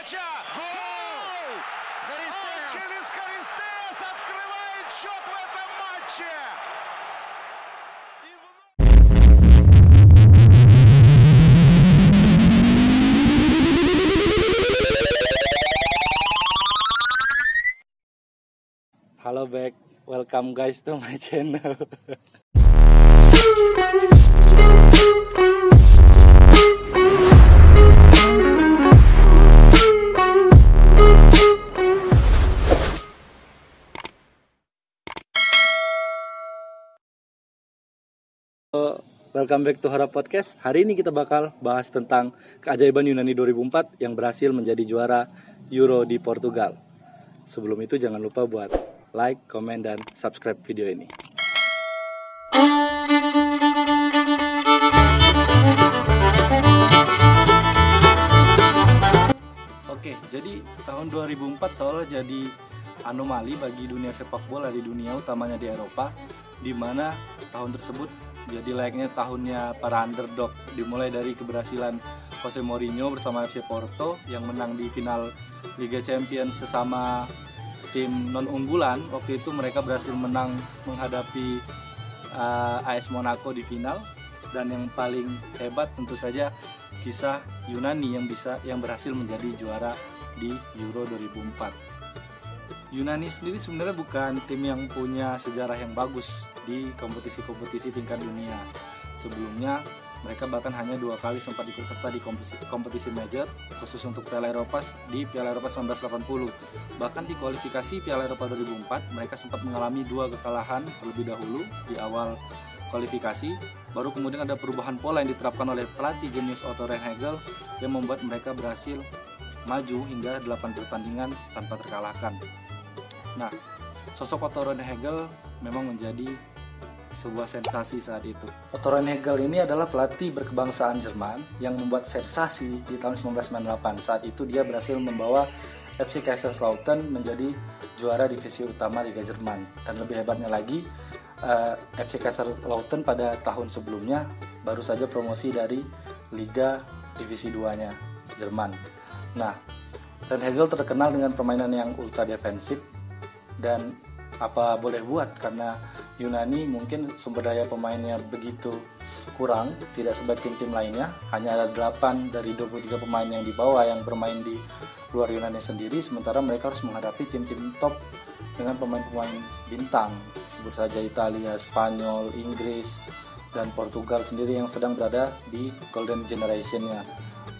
передача! Гол! Ангелис Харистеас открывает счет в этом матче! И вновь- Halo back, welcome guys to my channel. Welcome back to Hara Podcast. Hari ini kita bakal bahas tentang keajaiban Yunani 2004 yang berhasil menjadi juara Euro di Portugal. Sebelum itu jangan lupa buat like, komen, dan subscribe video ini. Oke, jadi tahun 2004 seolah jadi anomali bagi dunia sepak bola di dunia utamanya di Eropa di mana tahun tersebut jadi layaknya tahunnya para underdog dimulai dari keberhasilan Jose Mourinho bersama FC Porto yang menang di final Liga Champions sesama tim non unggulan waktu itu mereka berhasil menang menghadapi uh, AS Monaco di final dan yang paling hebat tentu saja kisah Yunani yang bisa yang berhasil menjadi juara di Euro 2004. Yunani sendiri sebenarnya bukan tim yang punya sejarah yang bagus di kompetisi-kompetisi tingkat dunia. Sebelumnya mereka bahkan hanya dua kali sempat ikut serta di kompetisi, kompetisi major khusus untuk Piala Eropa di Piala Eropa 1980. Bahkan di kualifikasi Piala Eropa 2004 mereka sempat mengalami dua kekalahan terlebih dahulu di awal kualifikasi. Baru kemudian ada perubahan pola yang diterapkan oleh pelatih jenius Otto Rehhagel yang membuat mereka berhasil maju hingga 8 pertandingan tanpa terkalahkan. Nah, sosok Otto Rehhagel memang menjadi sebuah sensasi saat itu. Otto Rehhagel ini adalah pelatih berkebangsaan Jerman yang membuat sensasi di tahun 1998. Saat itu dia berhasil membawa FC Kaiserslautern menjadi juara divisi utama Liga Jerman. Dan lebih hebatnya lagi, eh, FC Kaiserslautern pada tahun sebelumnya baru saja promosi dari Liga Divisi 2-nya Jerman. Nah, Ren Hegel terkenal dengan permainan yang ultra defensif dan apa boleh buat? Karena Yunani mungkin sumber daya pemainnya begitu kurang tidak sebaik tim-tim lainnya. Hanya ada 8 dari 23 pemain yang dibawa yang bermain di luar Yunani sendiri. Sementara mereka harus menghadapi tim-tim top dengan pemain-pemain bintang. Sebut saja Italia, Spanyol, Inggris dan Portugal sendiri yang sedang berada di golden generation-nya.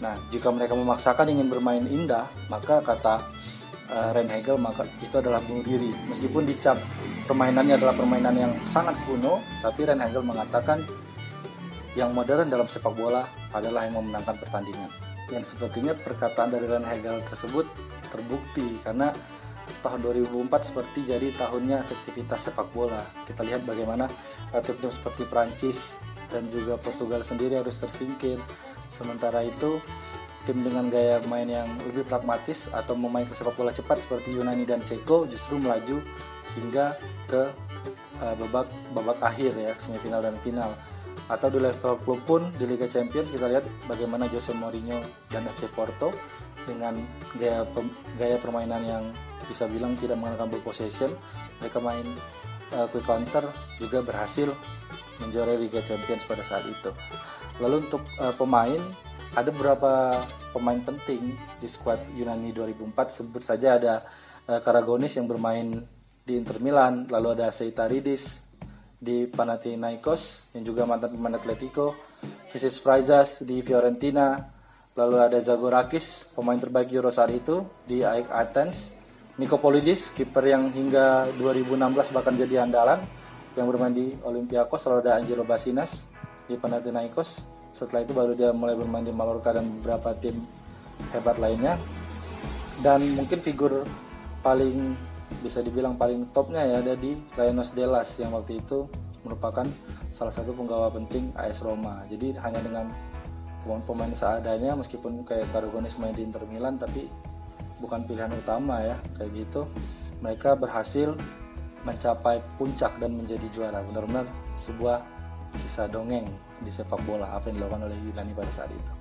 Nah, jika mereka memaksakan ingin bermain indah, maka kata uh, Ren Hegel maka itu adalah bunuh diri. Meskipun dicap permainannya adalah permainan yang sangat kuno, tapi Ren Hegel mengatakan yang modern dalam sepak bola adalah yang memenangkan pertandingan. Yang sepertinya perkataan dari Ren Hegel tersebut terbukti karena tahun 2004 seperti jadi tahunnya efektivitas sepak bola. Kita lihat bagaimana tim-tim seperti Prancis dan juga Portugal sendiri harus tersingkir. Sementara itu tim dengan gaya main yang lebih pragmatis atau memainkan sepak bola cepat seperti Yunani dan Ceko justru melaju hingga ke uh, babak babak akhir ya semifinal dan final. Atau di level klub pun di Liga Champions kita lihat bagaimana Jose Mourinho dan FC Porto dengan gaya pem- gaya permainan yang bisa bilang tidak menggunakan ball possession mereka main uh, quick counter juga berhasil menjuarai Liga Champions pada saat itu. Lalu untuk uh, pemain ada beberapa pemain penting di skuad Yunani 2004 sebut saja ada uh, Karagonis yang bermain di Inter Milan lalu ada Seitaridis di Panathinaikos yang juga mantan pemain Atletico Visis Fraizas di Fiorentina lalu ada Zagorakis pemain terbaik Euro saat itu di AEK Athens Nikopolidis kiper yang hingga 2016 bahkan jadi andalan yang bermain di Olympiakos lalu ada Angelo Basinas di Panathinaikos setelah itu baru dia mulai bermain di Mallorca dan beberapa tim hebat lainnya. Dan mungkin figur paling bisa dibilang paling topnya ya ada di Lionos Delas yang waktu itu merupakan salah satu penggawa penting AS Roma. Jadi hanya dengan pemain-pemain seadanya meskipun kayak Karagonis main di Inter Milan tapi bukan pilihan utama ya kayak gitu. Mereka berhasil mencapai puncak dan menjadi juara. Benar-benar sebuah kisah dongeng di sepak bola apa yang dilakukan oleh Yunani pada saat itu.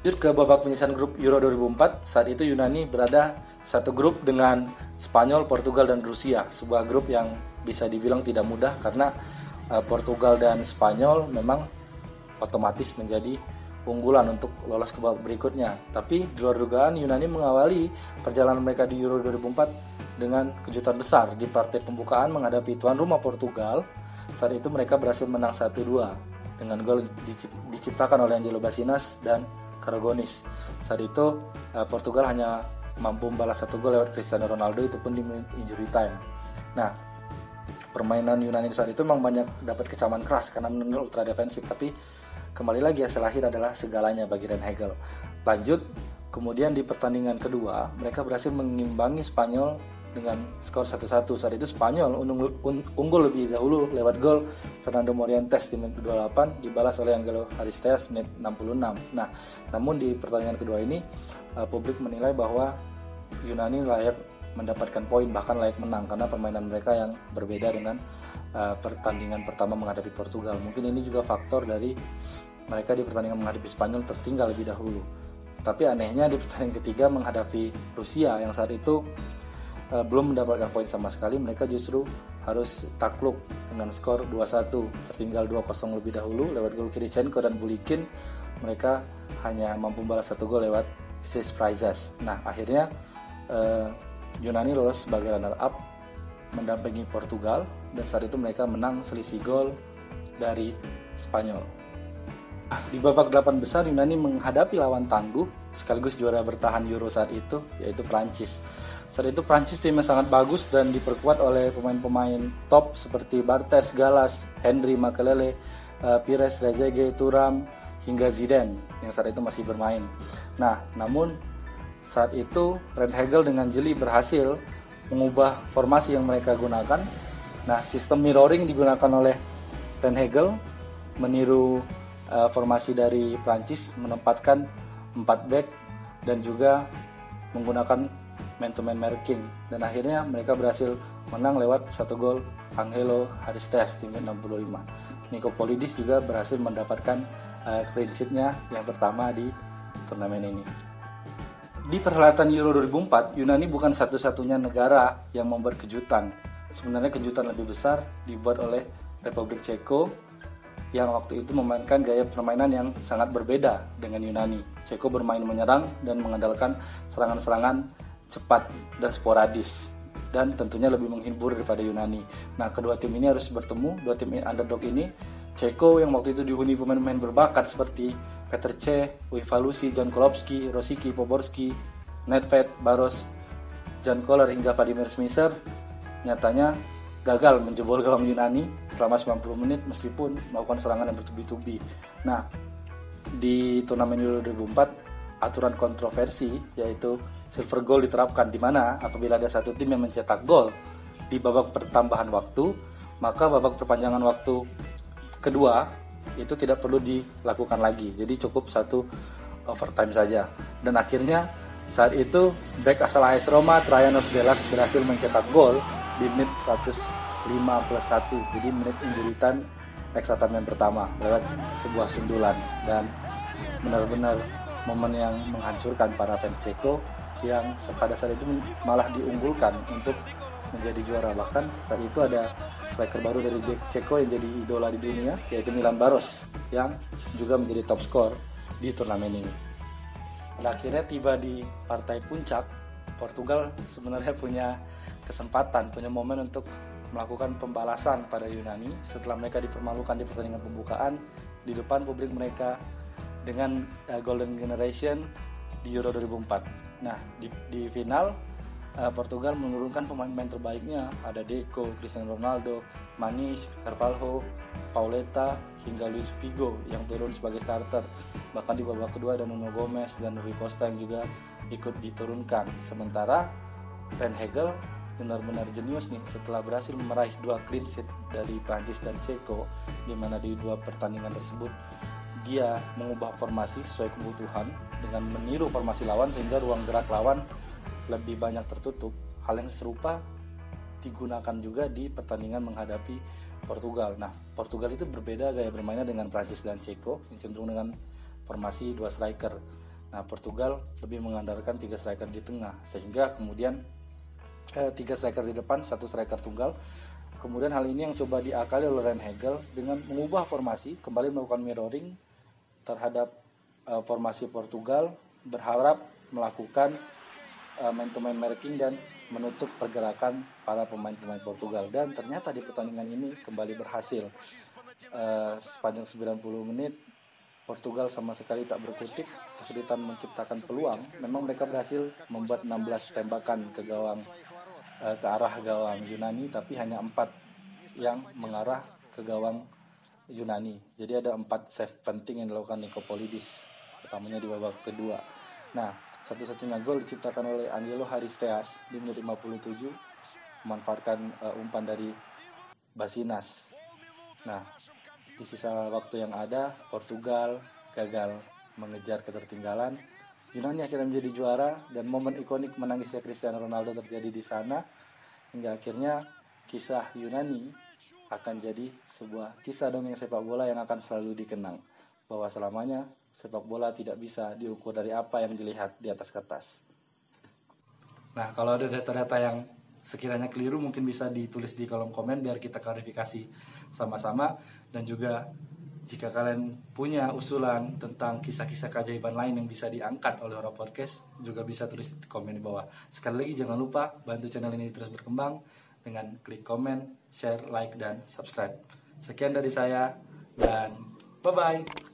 Lanjut ke babak penyisian grup Euro 2004, saat itu Yunani berada satu grup dengan Spanyol, Portugal, dan Rusia. Sebuah grup yang bisa dibilang tidak mudah karena eh, Portugal dan Spanyol memang otomatis menjadi unggulan untuk lolos ke babak berikutnya. Tapi di luar dugaan Yunani mengawali perjalanan mereka di Euro 2004 dengan kejutan besar di partai pembukaan menghadapi tuan rumah Portugal. Saat itu mereka berhasil menang 1-2 dengan gol diciptakan oleh Angelo Basinas dan Karagonis. Saat itu uh, Portugal hanya mampu membalas satu gol lewat Cristiano Ronaldo itu pun di injury time. Nah, permainan Yunani saat itu memang banyak dapat kecaman keras karena menurut ultra defensif, tapi kembali lagi hasil akhir adalah segalanya bagi Ren Hegel. Lanjut, kemudian di pertandingan kedua mereka berhasil mengimbangi Spanyol dengan skor 1-1 saat itu Spanyol unggul, lebih dahulu lewat gol. Fernando Morientes di menit 28 dibalas oleh Angelo Aristeas menit 66 nah namun di pertandingan kedua ini uh, publik menilai bahwa Yunani layak mendapatkan poin bahkan layak menang karena permainan mereka yang berbeda dengan uh, pertandingan pertama menghadapi Portugal. Mungkin ini juga faktor dari mereka di pertandingan menghadapi Spanyol tertinggal lebih dahulu. Tapi anehnya di pertandingan ketiga menghadapi Rusia yang saat itu uh, belum mendapatkan poin sama sekali mereka justru harus takluk dengan skor 2-1 tertinggal 2-0 lebih dahulu lewat gol Kirichenko dan Bulikin. Mereka hanya mampu balas satu gol lewat Vises Prizes nah akhirnya uh, Yunani lolos sebagai runner up mendampingi Portugal dan saat itu mereka menang selisih gol dari Spanyol di babak delapan besar Yunani menghadapi lawan tangguh sekaligus juara bertahan Euro saat itu yaitu Prancis saat itu Prancis timnya sangat bagus dan diperkuat oleh pemain-pemain top seperti Bartes, Galas, Henry, Makelele, uh, Pires, Rezege, Turam, hingga Zidane yang saat itu masih bermain. Nah, namun saat itu Ren Hegel dengan jeli berhasil mengubah formasi yang mereka gunakan. Nah, sistem mirroring digunakan oleh Ren Hegel meniru uh, formasi dari Prancis menempatkan 4 back dan juga menggunakan man to man marking dan akhirnya mereka berhasil menang lewat satu gol Angelo Haristes di menit 65. Nico Polidis juga berhasil mendapatkan uh, clean sheet-nya yang pertama di turnamen ini. Di perhelatan Euro 2004, Yunani bukan satu-satunya negara yang membuat kejutan. Sebenarnya kejutan lebih besar dibuat oleh Republik Ceko yang waktu itu memainkan gaya permainan yang sangat berbeda dengan Yunani. Ceko bermain menyerang dan mengandalkan serangan-serangan cepat dan sporadis dan tentunya lebih menghibur daripada Yunani. Nah, kedua tim ini harus bertemu, dua tim underdog ini. Ceko yang waktu itu dihuni pemain-pemain berbakat seperti Peter Cech, Uifalusi, Jan Kolowski, Rosicki, Poborski, Nedved, Baros, Jan Koller hingga Vladimir Smisser nyatanya gagal menjebol gawang Yunani selama 90 menit meskipun melakukan serangan yang bertubi-tubi. Nah, di turnamen Euro 2004 aturan kontroversi yaitu silver goal diterapkan di mana apabila ada satu tim yang mencetak gol di babak pertambahan waktu, maka babak perpanjangan waktu kedua itu tidak perlu dilakukan lagi. Jadi cukup satu overtime saja. Dan akhirnya saat itu back asal AS Roma Traianos Delas berhasil mencetak gol di menit 105 plus 1. Jadi menit injury time extra time yang pertama lewat sebuah sundulan dan benar-benar momen yang menghancurkan para fans Ceko yang pada saat itu malah diunggulkan untuk menjadi juara bahkan saat itu ada striker baru dari Ceko yang jadi idola di dunia yaitu Milan Baros yang juga menjadi top skor di turnamen ini. Pada akhirnya tiba di partai puncak, Portugal sebenarnya punya kesempatan, punya momen untuk melakukan pembalasan pada Yunani setelah mereka dipermalukan di pertandingan pembukaan di depan publik mereka dengan uh, Golden Generation di Euro 2004. Nah di, di final uh, Portugal menurunkan pemain-pemain terbaiknya ada Deco, Cristiano Ronaldo, Manis, Carvalho, Pauleta hingga Luis Figo yang turun sebagai starter. Bahkan di babak kedua ada Nuno Gomez dan Rui Costa yang juga ikut diturunkan. Sementara Ren Hegel benar-benar jenius nih setelah berhasil meraih dua clean sheet dari Prancis dan Ceko di mana di dua pertandingan tersebut dia mengubah formasi sesuai kebutuhan dengan meniru formasi lawan sehingga ruang gerak lawan lebih banyak tertutup. Hal yang serupa digunakan juga di pertandingan menghadapi Portugal. Nah, Portugal itu berbeda gaya bermainnya dengan Prancis dan Ceko yang cenderung dengan formasi dua striker. Nah, Portugal lebih mengandalkan tiga striker di tengah sehingga kemudian eh, tiga striker di depan, satu striker tunggal. Kemudian hal ini yang coba diakali oleh Ren Hegel dengan mengubah formasi, kembali melakukan mirroring terhadap eh, formasi Portugal, berharap melakukan uh, man-to-man marking dan menutup pergerakan para pemain-pemain Portugal. Dan ternyata di pertandingan ini kembali berhasil. Uh, sepanjang 90 menit Portugal sama sekali tak berkutik kesulitan menciptakan peluang. Memang mereka berhasil membuat 16 tembakan ke gawang uh, ke arah gawang Yunani tapi hanya empat yang mengarah ke gawang Yunani jadi ada empat save penting yang dilakukan Nikopolidis pertamanya di babak kedua Nah, satu-satunya gol diciptakan oleh Angelo Haristeas di menit 57 memanfaatkan uh, umpan dari Basinas. Nah, di sisa waktu yang ada, Portugal gagal mengejar ketertinggalan. Yunani akhirnya menjadi juara dan momen ikonik menangisnya Cristiano Ronaldo terjadi di sana hingga akhirnya kisah Yunani akan jadi sebuah kisah dongeng sepak bola yang akan selalu dikenang bahwa selamanya sepak bola tidak bisa diukur dari apa yang dilihat di atas kertas. Nah, kalau ada data-data yang sekiranya keliru mungkin bisa ditulis di kolom komen biar kita klarifikasi sama-sama dan juga jika kalian punya usulan tentang kisah-kisah keajaiban lain yang bisa diangkat oleh orang podcast juga bisa tulis di komen di bawah. Sekali lagi jangan lupa bantu channel ini terus berkembang dengan klik komen, share, like, dan subscribe. Sekian dari saya dan bye-bye.